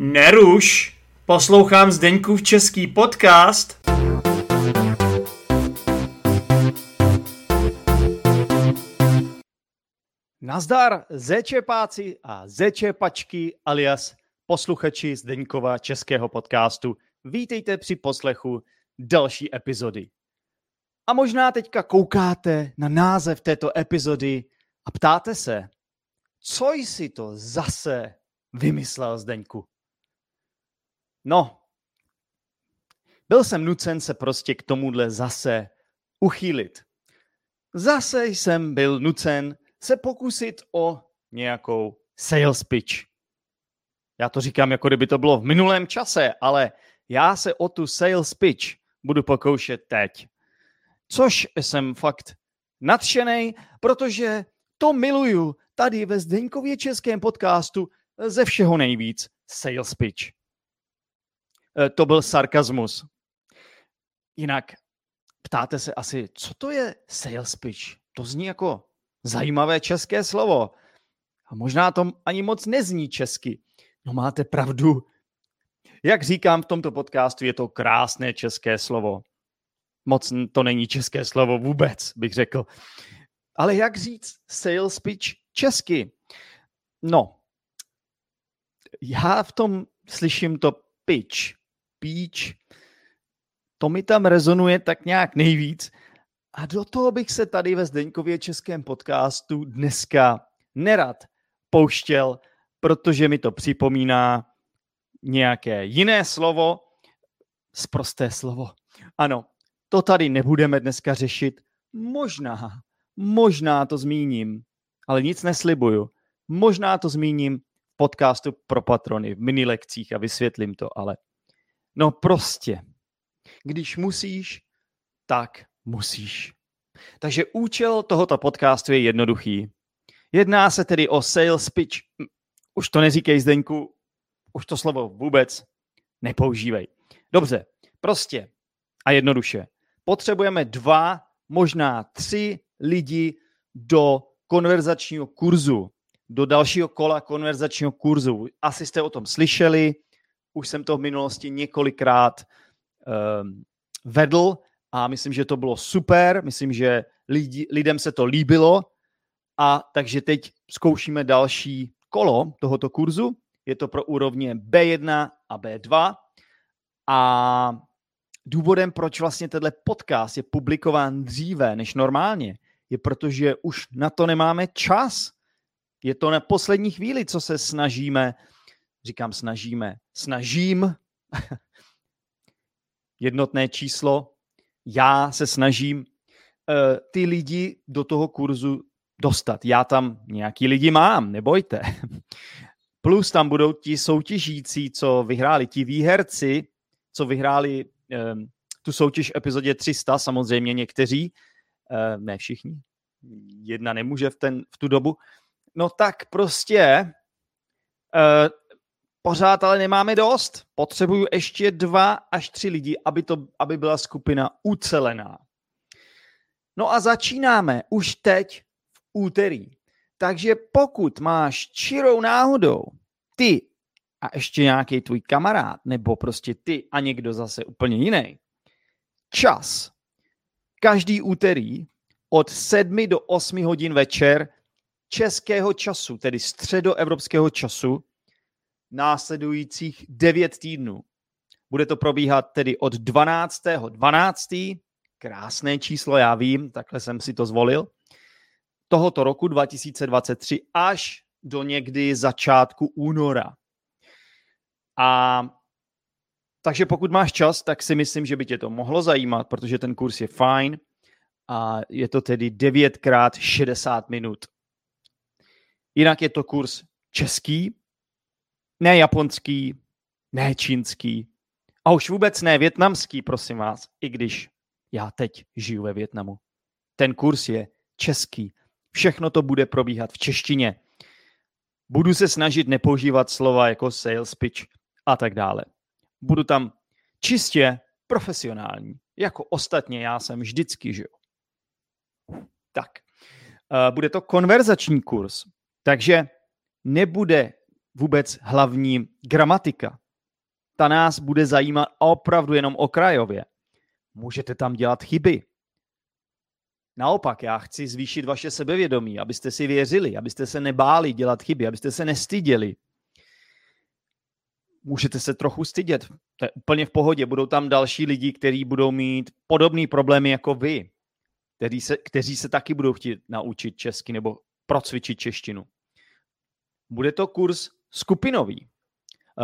Neruš, poslouchám Zdeňkův český podcast. Nazdar, zečepáci a zečepačky alias posluchači Zdeňkova českého podcastu. Vítejte při poslechu další epizody. A možná teďka koukáte na název této epizody a ptáte se, co jsi to zase vymyslel Zdeňku? No, byl jsem nucen se prostě k tomuhle zase uchýlit. Zase jsem byl nucen se pokusit o nějakou sales pitch. Já to říkám, jako kdyby to bylo v minulém čase, ale já se o tu sales pitch budu pokoušet teď. Což jsem fakt nadšený, protože to miluju tady ve Zdeňkově českém podcastu ze všeho nejvíc sales pitch. E, to byl sarkazmus. Jinak ptáte se asi, co to je sales pitch? To zní jako zajímavé české slovo. A možná to ani moc nezní česky. No máte pravdu. Jak říkám v tomto podcastu, je to krásné české slovo. Moc to není české slovo vůbec, bych řekl. Ale jak říct sales pitch česky? No, já v tom slyším to pitch, pitch, to mi tam rezonuje tak nějak nejvíc. A do toho bych se tady ve Zdeňkově českém podcastu dneska nerad pouštěl, protože mi to připomíná nějaké jiné slovo, zprosté slovo. Ano, to tady nebudeme dneska řešit. Možná, možná to zmíním, ale nic neslibuju. Možná to zmíním v podcastu pro patrony, v mini lekcích a vysvětlím to, ale no prostě, když musíš, tak musíš. Takže účel tohoto podcastu je jednoduchý. Jedná se tedy o sales pitch. Už to neříkej Zdeňku, už to slovo vůbec nepoužívej. Dobře, prostě a jednoduše. Potřebujeme dva, možná tři lidi do konverzačního kurzu, do dalšího kola konverzačního kurzu. Asi jste o tom slyšeli, už jsem to v minulosti několikrát um, vedl a myslím, že to bylo super, myslím, že lidi, lidem se to líbilo a takže teď zkoušíme další kolo tohoto kurzu. Je to pro úrovně B1 a B2 a důvodem, proč vlastně tenhle podcast je publikován dříve než normálně, je protože už na to nemáme čas. Je to na poslední chvíli, co se snažíme, říkám snažíme, snažím, jednotné číslo, já se snažím uh, ty lidi do toho kurzu dostat. Já tam nějaký lidi mám, nebojte. Plus tam budou ti soutěžící, co vyhráli, ti výherci, co vyhráli um, tu soutěž v epizodě 300, samozřejmě někteří, uh, ne všichni, jedna nemůže v, ten, v tu dobu, no tak prostě uh, pořád ale nemáme dost. Potřebuju ještě dva až tři lidi, aby, to, aby byla skupina ucelená. No a začínáme už teď v úterý. Takže pokud máš čirou náhodou ty a ještě nějaký tvůj kamarád, nebo prostě ty a někdo zase úplně jiný, čas každý úterý od 7 do 8 hodin večer českého času, tedy středoevropského času, následujících 9 týdnů. Bude to probíhat tedy od 12. 12. Krásné číslo, já vím, takhle jsem si to zvolil. Tohoto roku 2023 až do někdy začátku února. A takže pokud máš čas, tak si myslím, že by tě to mohlo zajímat, protože ten kurz je fajn a je to tedy 9 krát 60 minut. Jinak je to kurz český, ne japonský, ne čínský a už vůbec ne větnamský, prosím vás, i když já teď žiju ve Větnamu. Ten kurz je český. Všechno to bude probíhat v češtině. Budu se snažit nepoužívat slova jako sales pitch a tak dále. Budu tam čistě profesionální, jako ostatně já jsem vždycky žil. Tak, uh, bude to konverzační kurz, takže nebude vůbec hlavní gramatika. Ta nás bude zajímat opravdu jenom okrajově. Můžete tam dělat chyby. Naopak, já chci zvýšit vaše sebevědomí, abyste si věřili, abyste se nebáli dělat chyby, abyste se nestyděli. Můžete se trochu stydět, to je úplně v pohodě. Budou tam další lidi, kteří budou mít podobné problémy jako vy, kteří se, kteří se taky budou chtít naučit česky nebo procvičit češtinu. Bude to kurz skupinový.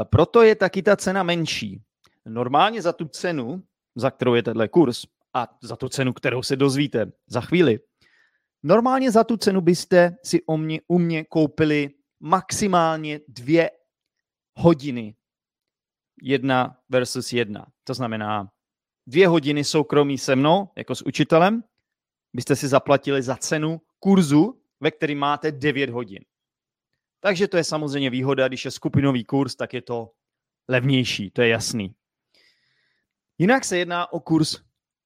Proto je taky ta cena menší. Normálně za tu cenu, za kterou je tenhle kurz, a za tu cenu, kterou se dozvíte za chvíli, normálně za tu cenu byste si o mě, u mě koupili maximálně dvě hodiny. Jedna versus jedna. To znamená dvě hodiny soukromí se mnou, jako s učitelem, byste si zaplatili za cenu kurzu, ve kterém máte 9 hodin. Takže to je samozřejmě výhoda, když je skupinový kurz, tak je to levnější, to je jasný. Jinak se jedná o kurz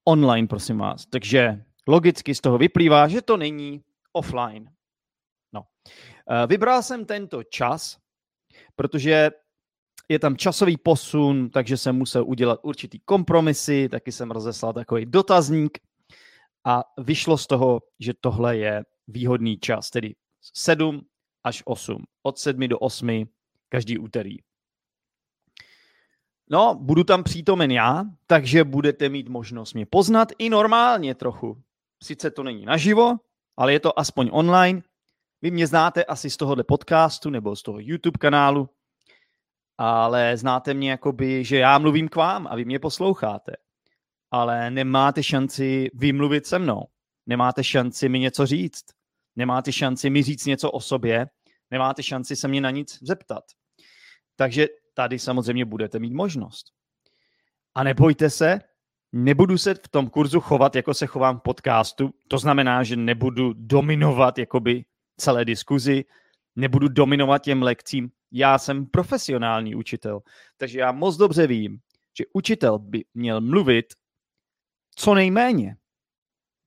online, prosím vás. Takže logicky z toho vyplývá, že to není offline. No. Eh, vybral jsem tento čas, protože je tam časový posun, takže jsem musel udělat určitý kompromisy, taky jsem rozeslal takový dotazník a vyšlo z toho, že tohle je výhodný čas, tedy 7 až 8. Od 7 do 8 každý úterý. No, budu tam přítomen já, takže budete mít možnost mě poznat i normálně trochu. Sice to není naživo, ale je to aspoň online. Vy mě znáte asi z tohohle podcastu nebo z toho YouTube kanálu, ale znáte mě jakoby, že já mluvím k vám a vy mě posloucháte. Ale nemáte šanci vymluvit se mnou. Nemáte šanci mi něco říct. Nemáte šanci mi říct něco o sobě. Nemáte šanci se mě na nic zeptat. Takže tady samozřejmě budete mít možnost. A nebojte se, nebudu se v tom kurzu chovat, jako se chovám v podcastu. To znamená, že nebudu dominovat jakoby celé diskuzi, nebudu dominovat těm lekcím. Já jsem profesionální učitel, takže já moc dobře vím, že učitel by měl mluvit co nejméně,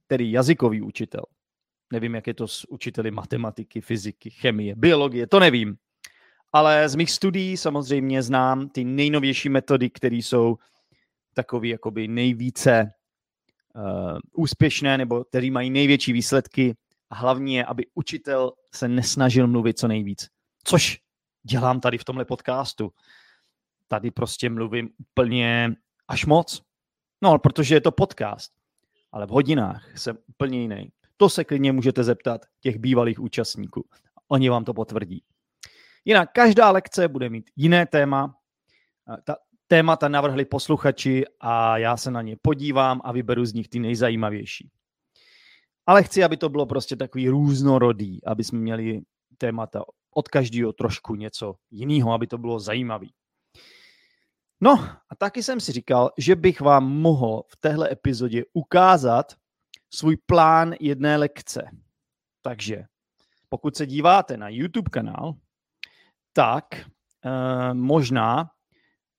tedy jazykový učitel. Nevím, jak je to s učiteli matematiky, fyziky, chemie, biologie, to nevím ale z mých studií samozřejmě znám ty nejnovější metody, které jsou takové jakoby nejvíce uh, úspěšné nebo které mají největší výsledky a hlavně je, aby učitel se nesnažil mluvit co nejvíc. Což dělám tady v tomhle podcastu. Tady prostě mluvím úplně až moc. No, protože je to podcast. Ale v hodinách jsem úplně jiný. To se klidně můžete zeptat těch bývalých účastníků. Oni vám to potvrdí. Jinak každá lekce bude mít jiné téma. Ta témata navrhli posluchači a já se na ně podívám a vyberu z nich ty nejzajímavější. Ale chci, aby to bylo prostě takový různorodý, aby jsme měli témata od každého trošku něco jiného, aby to bylo zajímavé. No a taky jsem si říkal, že bych vám mohl v téhle epizodě ukázat svůj plán jedné lekce. Takže pokud se díváte na YouTube kanál, tak uh, možná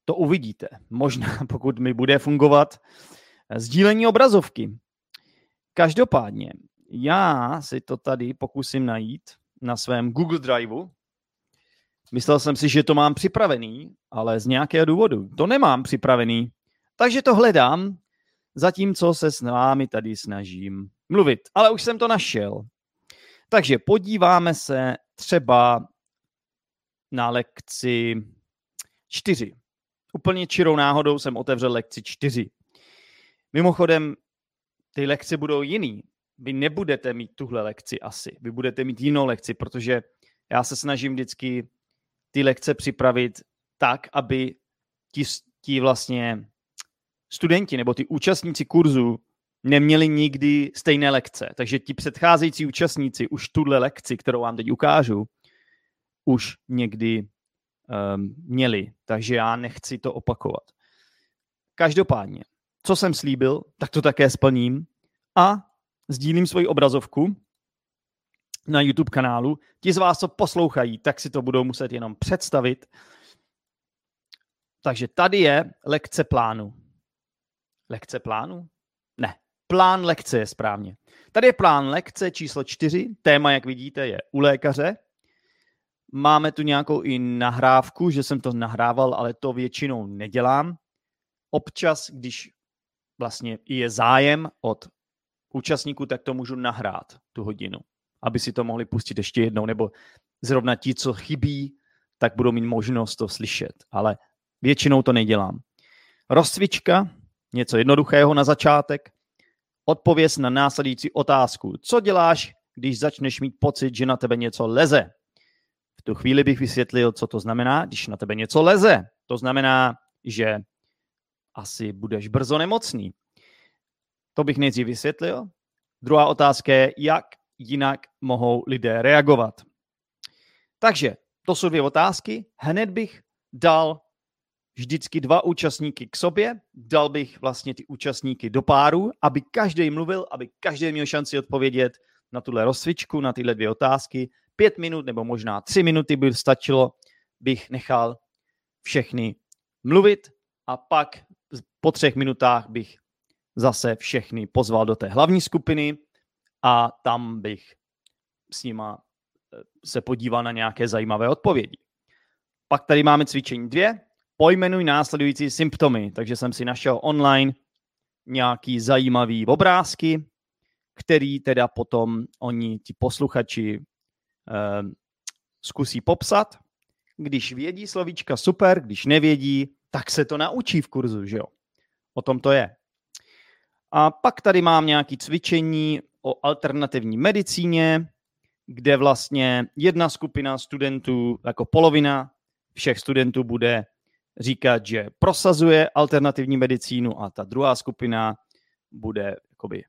to uvidíte. Možná, pokud mi bude fungovat eh, sdílení obrazovky. Každopádně, já si to tady pokusím najít na svém Google Driveu. Myslel jsem si, že to mám připravený, ale z nějakého důvodu to nemám připravený. Takže to hledám, zatímco se s vámi tady snažím mluvit. Ale už jsem to našel. Takže podíváme se třeba na lekci čtyři. Úplně čirou náhodou jsem otevřel lekci čtyři. Mimochodem, ty lekce budou jiný. Vy nebudete mít tuhle lekci asi. Vy budete mít jinou lekci, protože já se snažím vždycky ty lekce připravit tak, aby ti, ti vlastně studenti nebo ty účastníci kurzu neměli nikdy stejné lekce. Takže ti předcházející účastníci už tuhle lekci, kterou vám teď ukážu, už někdy um, měli, takže já nechci to opakovat. Každopádně, co jsem slíbil, tak to také splním a sdílím svoji obrazovku na YouTube kanálu. Ti z vás, co poslouchají, tak si to budou muset jenom představit. Takže tady je lekce plánu. Lekce plánu? Ne, plán lekce je správně. Tady je plán lekce číslo čtyři. Téma, jak vidíte, je u lékaře máme tu nějakou i nahrávku, že jsem to nahrával, ale to většinou nedělám. Občas, když vlastně je zájem od účastníků, tak to můžu nahrát tu hodinu, aby si to mohli pustit ještě jednou, nebo zrovna ti, co chybí, tak budou mít možnost to slyšet. Ale většinou to nedělám. Rozcvička, něco jednoduchého na začátek. Odpověz na následující otázku. Co děláš, když začneš mít pocit, že na tebe něco leze? V tu chvíli bych vysvětlil, co to znamená, když na tebe něco leze. To znamená, že asi budeš brzo nemocný. To bych nejdřív vysvětlil. Druhá otázka je, jak jinak mohou lidé reagovat. Takže to jsou dvě otázky. Hned bych dal vždycky dva účastníky k sobě, dal bych vlastně ty účastníky do páru, aby každý mluvil, aby každý měl šanci odpovědět na tuhle rozcvičku, na tyhle dvě otázky. Pět minut nebo možná tři minuty by stačilo, bych nechal všechny mluvit a pak po třech minutách bych zase všechny pozval do té hlavní skupiny a tam bych s nima eh, se podíval na nějaké zajímavé odpovědi. Pak tady máme cvičení dvě. Pojmenuj následující symptomy. Takže jsem si našel online nějaký zajímavý obrázky, který teda potom oni, ti posluchači, eh, zkusí popsat. Když vědí slovíčka, super, když nevědí, tak se to naučí v kurzu, že jo? O tom to je. A pak tady mám nějaké cvičení o alternativní medicíně, kde vlastně jedna skupina studentů, jako polovina všech studentů bude říkat, že prosazuje alternativní medicínu a ta druhá skupina bude jakoby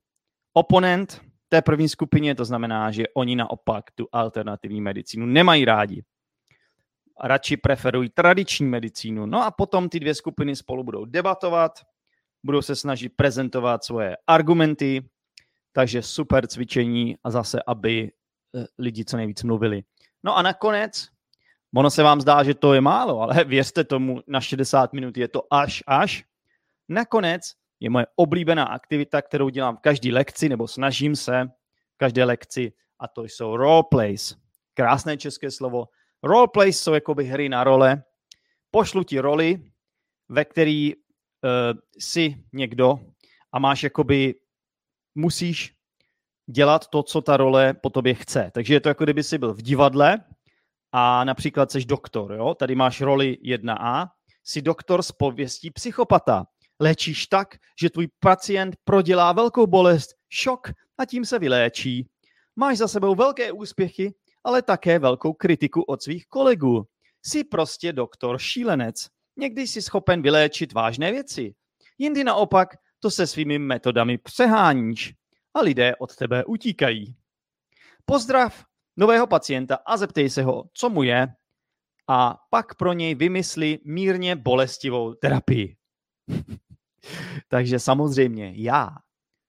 oponent té první skupině, to znamená, že oni naopak tu alternativní medicínu nemají rádi. Radši preferují tradiční medicínu. No a potom ty dvě skupiny spolu budou debatovat budou se snažit prezentovat svoje argumenty, takže super cvičení a zase, aby eh, lidi co nejvíc mluvili. No a nakonec, ono se vám zdá, že to je málo, ale věřte tomu, na 60 minut je to až až. Nakonec je moje oblíbená aktivita, kterou dělám v každé lekci, nebo snažím se v každé lekci, a to jsou roleplays. Krásné české slovo. Roleplays jsou jakoby hry na role. Pošlu ti roli, ve který uh, jsi někdo a máš jakoby, musíš dělat to, co ta role po tobě chce. Takže je to jako kdyby jsi byl v divadle a například jsi doktor, jo? Tady máš roli 1A, jsi doktor z pověstí psychopata. Léčíš tak, že tvůj pacient prodělá velkou bolest, šok a tím se vyléčí. Máš za sebou velké úspěchy, ale také velkou kritiku od svých kolegů. Jsi prostě doktor šílenec. Někdy jsi schopen vyléčit vážné věci. Jindy naopak to se svými metodami přeháníš a lidé od tebe utíkají. Pozdrav nového pacienta a zeptej se ho, co mu je a pak pro něj vymysli mírně bolestivou terapii. Takže samozřejmě já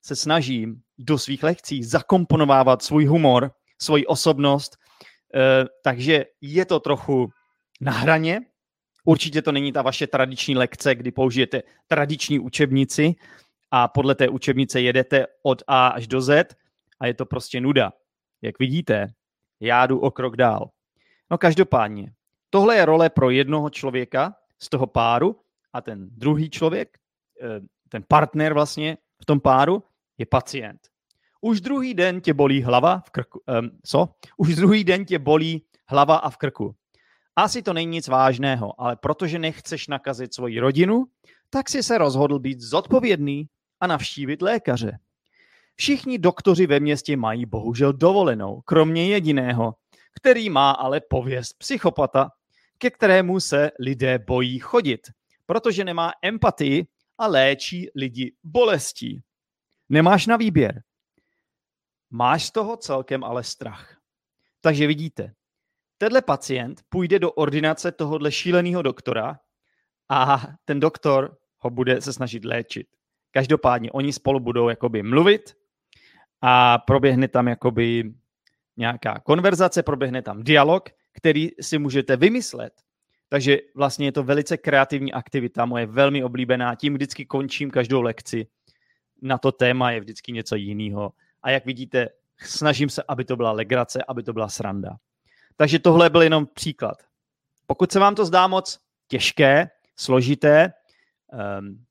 se snažím do svých lekcí zakomponovávat svůj humor, svoji osobnost, eh, takže je to trochu na hraně, Určitě to není ta vaše tradiční lekce, kdy použijete tradiční učebnici a podle té učebnice jedete od A až do Z a je to prostě nuda. Jak vidíte, já jdu o krok dál. No každopádně, tohle je role pro jednoho člověka z toho páru a ten druhý člověk, eh, ten partner vlastně v tom páru je pacient. Už druhý den tě bolí hlava v krku. Um, co? Už druhý den tě bolí hlava a v krku. Asi to není nic vážného, ale protože nechceš nakazit svoji rodinu, tak si se rozhodl být zodpovědný a navštívit lékaře. Všichni doktoři ve městě mají bohužel dovolenou, kromě jediného, který má ale pověst psychopata, ke kterému se lidé bojí chodit, protože nemá empatii a léčí lidi bolestí. Nemáš na výběr. Máš z toho celkem ale strach. Takže vidíte, tenhle pacient půjde do ordinace tohohle šíleného doktora a ten doktor ho bude se snažit léčit. Každopádně oni spolu budou jakoby mluvit a proběhne tam jakoby nějaká konverzace, proběhne tam dialog, který si můžete vymyslet. Takže vlastně je to velice kreativní aktivita, moje velmi oblíbená. Tím vždycky končím každou lekci. Na to téma je vždycky něco jiného. A jak vidíte, snažím se, aby to byla legrace, aby to byla sranda. Takže tohle byl jenom příklad. Pokud se vám to zdá moc těžké, složité, um,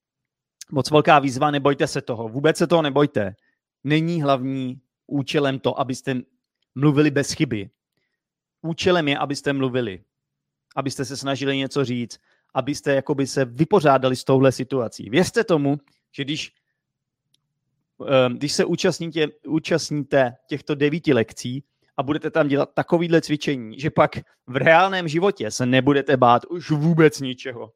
moc velká výzva, nebojte se toho. Vůbec se toho nebojte. Není hlavní účelem to, abyste mluvili bez chyby. Účelem je, abyste mluvili. Abyste se snažili něco říct. Abyste jakoby se vypořádali s touhle situací. Věřte tomu, že když, ehm, když se účastníte, účastníte těchto devíti lekcí a budete tam dělat takovýhle cvičení, že pak v reálném životě se nebudete bát už vůbec ničeho.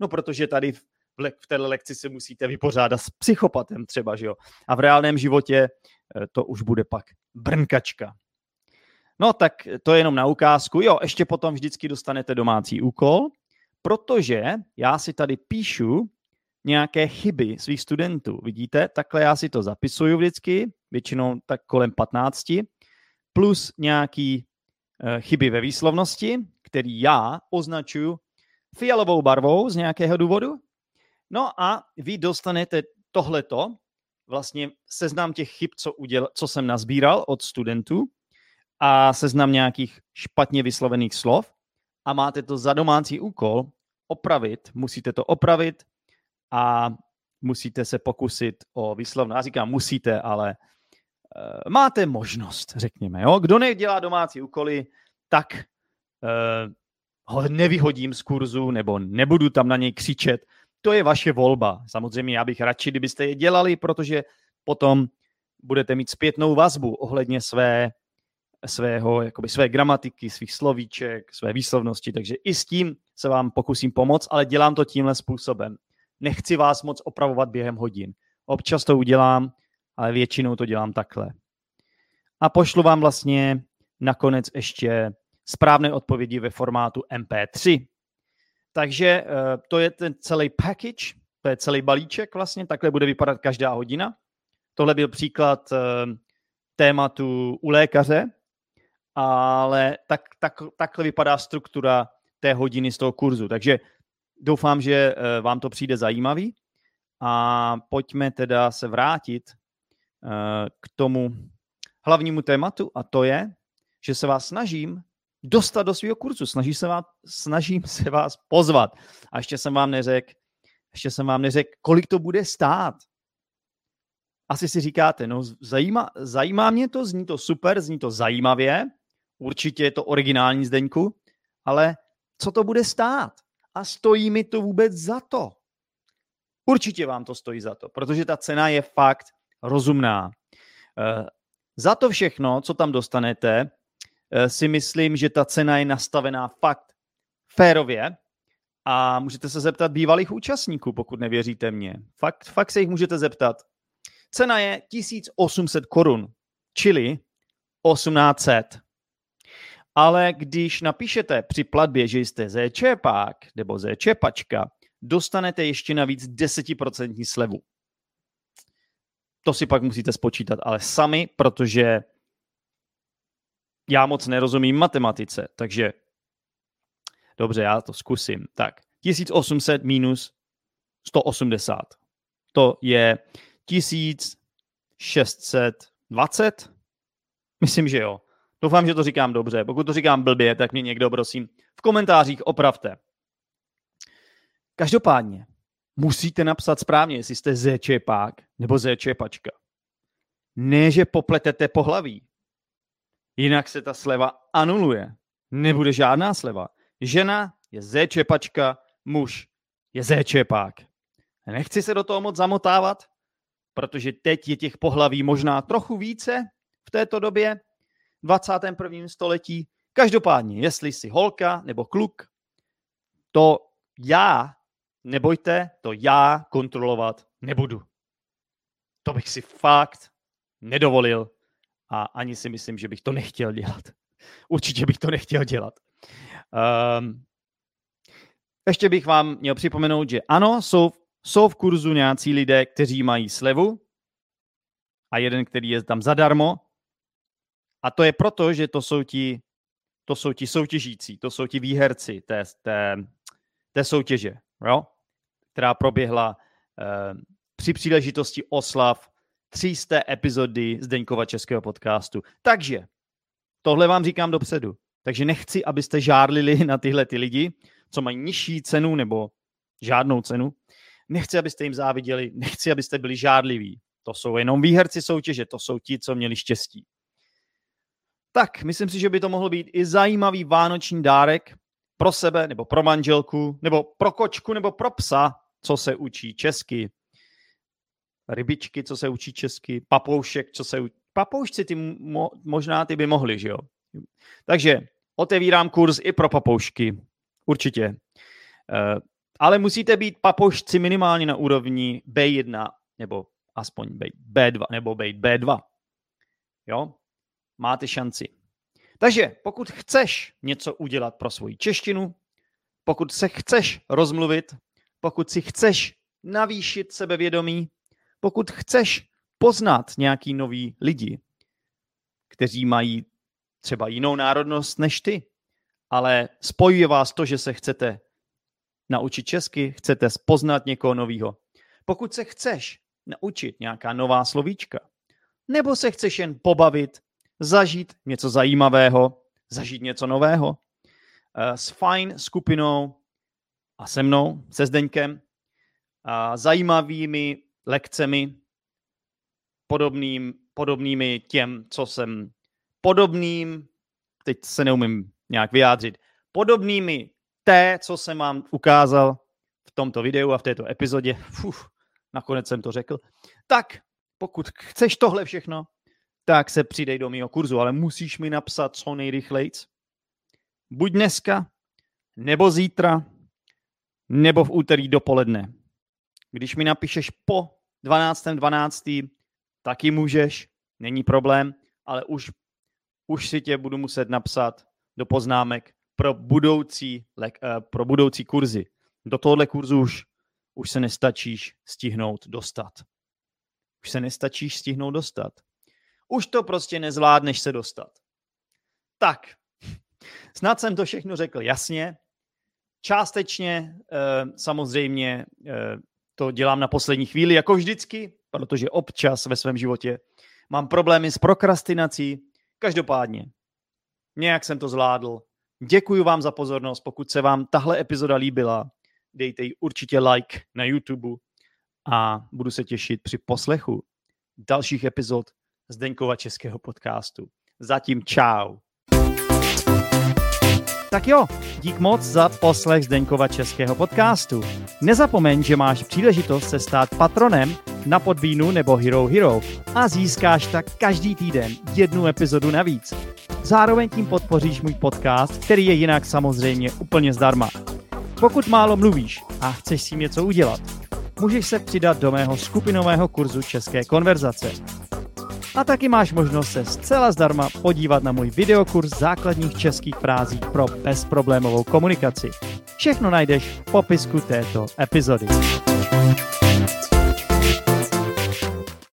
No protože tady v této lekci se musíte vypořádat s psychopatem třeba, že jo. A v reálném životě eh, to už bude pak brnkačka. No tak to je jenom na ukázku. Jo, ještě potom vždycky dostanete domácí úkol, protože já si tady píšu nějaké chyby svých studentů. Vidíte, takhle já si to zapisuju vždycky, většinou tak kolem 15, plus nějaký uh, chyby ve výslovnosti, který já označuju fialovou barvou z nějakého důvodu. No a vy dostanete tohleto, vlastně seznam těch chyb, co, uděl, co jsem nazbíral od studentů a seznam nějakých špatně vyslovených slov a máte to za domácí úkol opravit, musíte to opravit a musíte se pokusit o výslovnost. Já říkám musíte, ale uh, máte možnost, řekněme. Jo? Kdo nedělá domácí úkoly, tak uh, ho nevyhodím z kurzu nebo nebudu tam na něj křičet. To je vaše volba. Samozřejmě já bych radši, kdybyste je dělali, protože potom budete mít zpětnou vazbu ohledně své, svého, jakoby své gramatiky, svých slovíček, své výslovnosti, takže i s tím se vám pokusím pomoct, ale dělám to tímhle způsobem. Nechci vás moc opravovat během hodin. Občas to udělám, ale většinou to dělám takhle. A pošlu vám vlastně nakonec ještě správné odpovědi ve formátu MP3. Takže eh, to je ten celý package, to je celý balíček vlastně, takhle bude vypadat každá hodina. Tohle byl příklad eh, tématu u lékaře, ale tak, tak, takhle vypadá struktura té hodiny z toho kurzu. Takže doufám, že eh, vám to přijde zajímavý a pojďme teda se vrátit k tomu hlavnímu tématu a to je, že se vás snažím dostat do svého kurzu. Snaží se vás, snažím se vás pozvat. A ještě jsem vám neřekl, ještě jsem vám neřekl, kolik to bude stát. Asi si říkáte, no zajímá, zajímá mě to, zní to super, zní to zajímavě, určitě je to originální Zdeňku, ale co to bude stát? A stojí mi to vůbec za to? Určitě vám to stojí za to, protože ta cena je fakt rozumná. E, za to všechno, co tam dostanete, si myslím, že ta cena je nastavená fakt férově a můžete se zeptat bývalých účastníků, pokud nevěříte mně. Fakt, fakt se jich můžete zeptat. Cena je 1800 korun, čili 1800. Ale když napíšete při platbě, že jste zéčepák nebo zéčepačka, dostanete ještě navíc 10% slevu. To si pak musíte spočítat, ale sami, protože já moc nerozumím matematice, takže dobře, já to zkusím. Tak, 1800 minus 180. To je 1620? Myslím, že jo. Doufám, že to říkám dobře. Pokud to říkám blbě, tak mě někdo, prosím, v komentářích opravte. Každopádně, musíte napsat správně, jestli jste zéčepák nebo zéčepačka. Ne, že popletete pohlaví. Jinak se ta sleva anuluje. Nebude žádná sleva. Žena je zéčepačka, muž je zéčepák. Nechci se do toho moc zamotávat, protože teď je těch pohlaví možná trochu více v této době, v 21. století. Každopádně, jestli jsi holka nebo kluk, to já, nebojte, to já kontrolovat nebudu. To bych si fakt nedovolil a ani si myslím, že bych to nechtěl dělat. Určitě bych to nechtěl dělat. Um, ještě bych vám měl připomenout, že ano, jsou, jsou v kurzu nějací lidé, kteří mají slevu a jeden, který je tam zadarmo. A to je proto, že to jsou ti, to jsou ti soutěžící, to jsou ti výherci té, té, té soutěže, jo? která proběhla uh, při příležitosti oslav 300 epizody Zdeňkova českého podcastu. Takže tohle vám říkám dopředu. Takže nechci, abyste žárlili na tyhle ty lidi, co mají nižší cenu nebo žádnou cenu. Nechci, abyste jim záviděli, nechci, abyste byli žádliví. To jsou jenom výherci soutěže, to jsou ti, co měli štěstí. Tak, myslím si, že by to mohl být i zajímavý vánoční dárek pro sebe, nebo pro manželku, nebo pro kočku, nebo pro psa, co se učí česky. Rybičky, co se učí česky, papoušek, co se učí. Papoušci, ty mo, možná ty by mohli, že jo? Takže otevírám kurz i pro papoušky. Určitě. Uh, ale musíte být papoušci minimálně na úrovni B1 nebo aspoň být B2 nebo být B2. Jo? Máte šanci. Takže pokud chceš něco udělat pro svoji češtinu, pokud se chceš rozmluvit, pokud si chceš navýšit sebevědomí, pokud chceš poznat nějaký nový lidi, kteří mají třeba jinou národnost než ty, ale spojuje vás to, že se chcete naučit česky, chcete poznat někoho nového. Pokud se chceš naučit nějaká nová slovíčka, nebo se chceš jen pobavit, zažít něco zajímavého, zažít něco nového uh, s fajn skupinou a se mnou, se Zdeňkem, a zajímavými lekcemi, podobným, podobnými těm, co jsem podobným, teď se neumím nějak vyjádřit, podobnými té, co jsem vám ukázal v tomto videu a v této epizodě. Uf, nakonec jsem to řekl. Tak, pokud chceš tohle všechno, tak se přidej do mého kurzu, ale musíš mi napsat co nejrychleji. Buď dneska, nebo zítra, nebo v úterý dopoledne. Když mi napíšeš po 12.12., 12., taky můžeš, není problém, ale už, už si tě budu muset napsat do poznámek pro budoucí, uh, pro budoucí kurzy. Do tohohle kurzu už, už se nestačíš stihnout dostat. Už se nestačíš stihnout dostat. Už to prostě nezvládneš se dostat. Tak, snad jsem to všechno řekl jasně. Částečně uh, samozřejmě uh, to dělám na poslední chvíli, jako vždycky, protože občas ve svém životě mám problémy s prokrastinací. Každopádně, nějak jsem to zvládl. Děkuji vám za pozornost. Pokud se vám tahle epizoda líbila, dejte jí určitě like na YouTube a budu se těšit při poslechu dalších epizod Zdeňkova českého podcastu. Zatím čau. Tak jo, dík moc za poslech Zdeňkova českého podcastu. Nezapomeň, že máš příležitost se stát patronem na Podbínu nebo Hero Hero a získáš tak každý týden jednu epizodu navíc. Zároveň tím podpoříš můj podcast, který je jinak samozřejmě úplně zdarma. Pokud málo mluvíš a chceš s tím něco udělat, můžeš se přidat do mého skupinového kurzu České konverzace. A taky máš možnost se zcela zdarma podívat na můj videokurs základních českých frází pro bezproblémovou komunikaci. Všechno najdeš v popisku této epizody.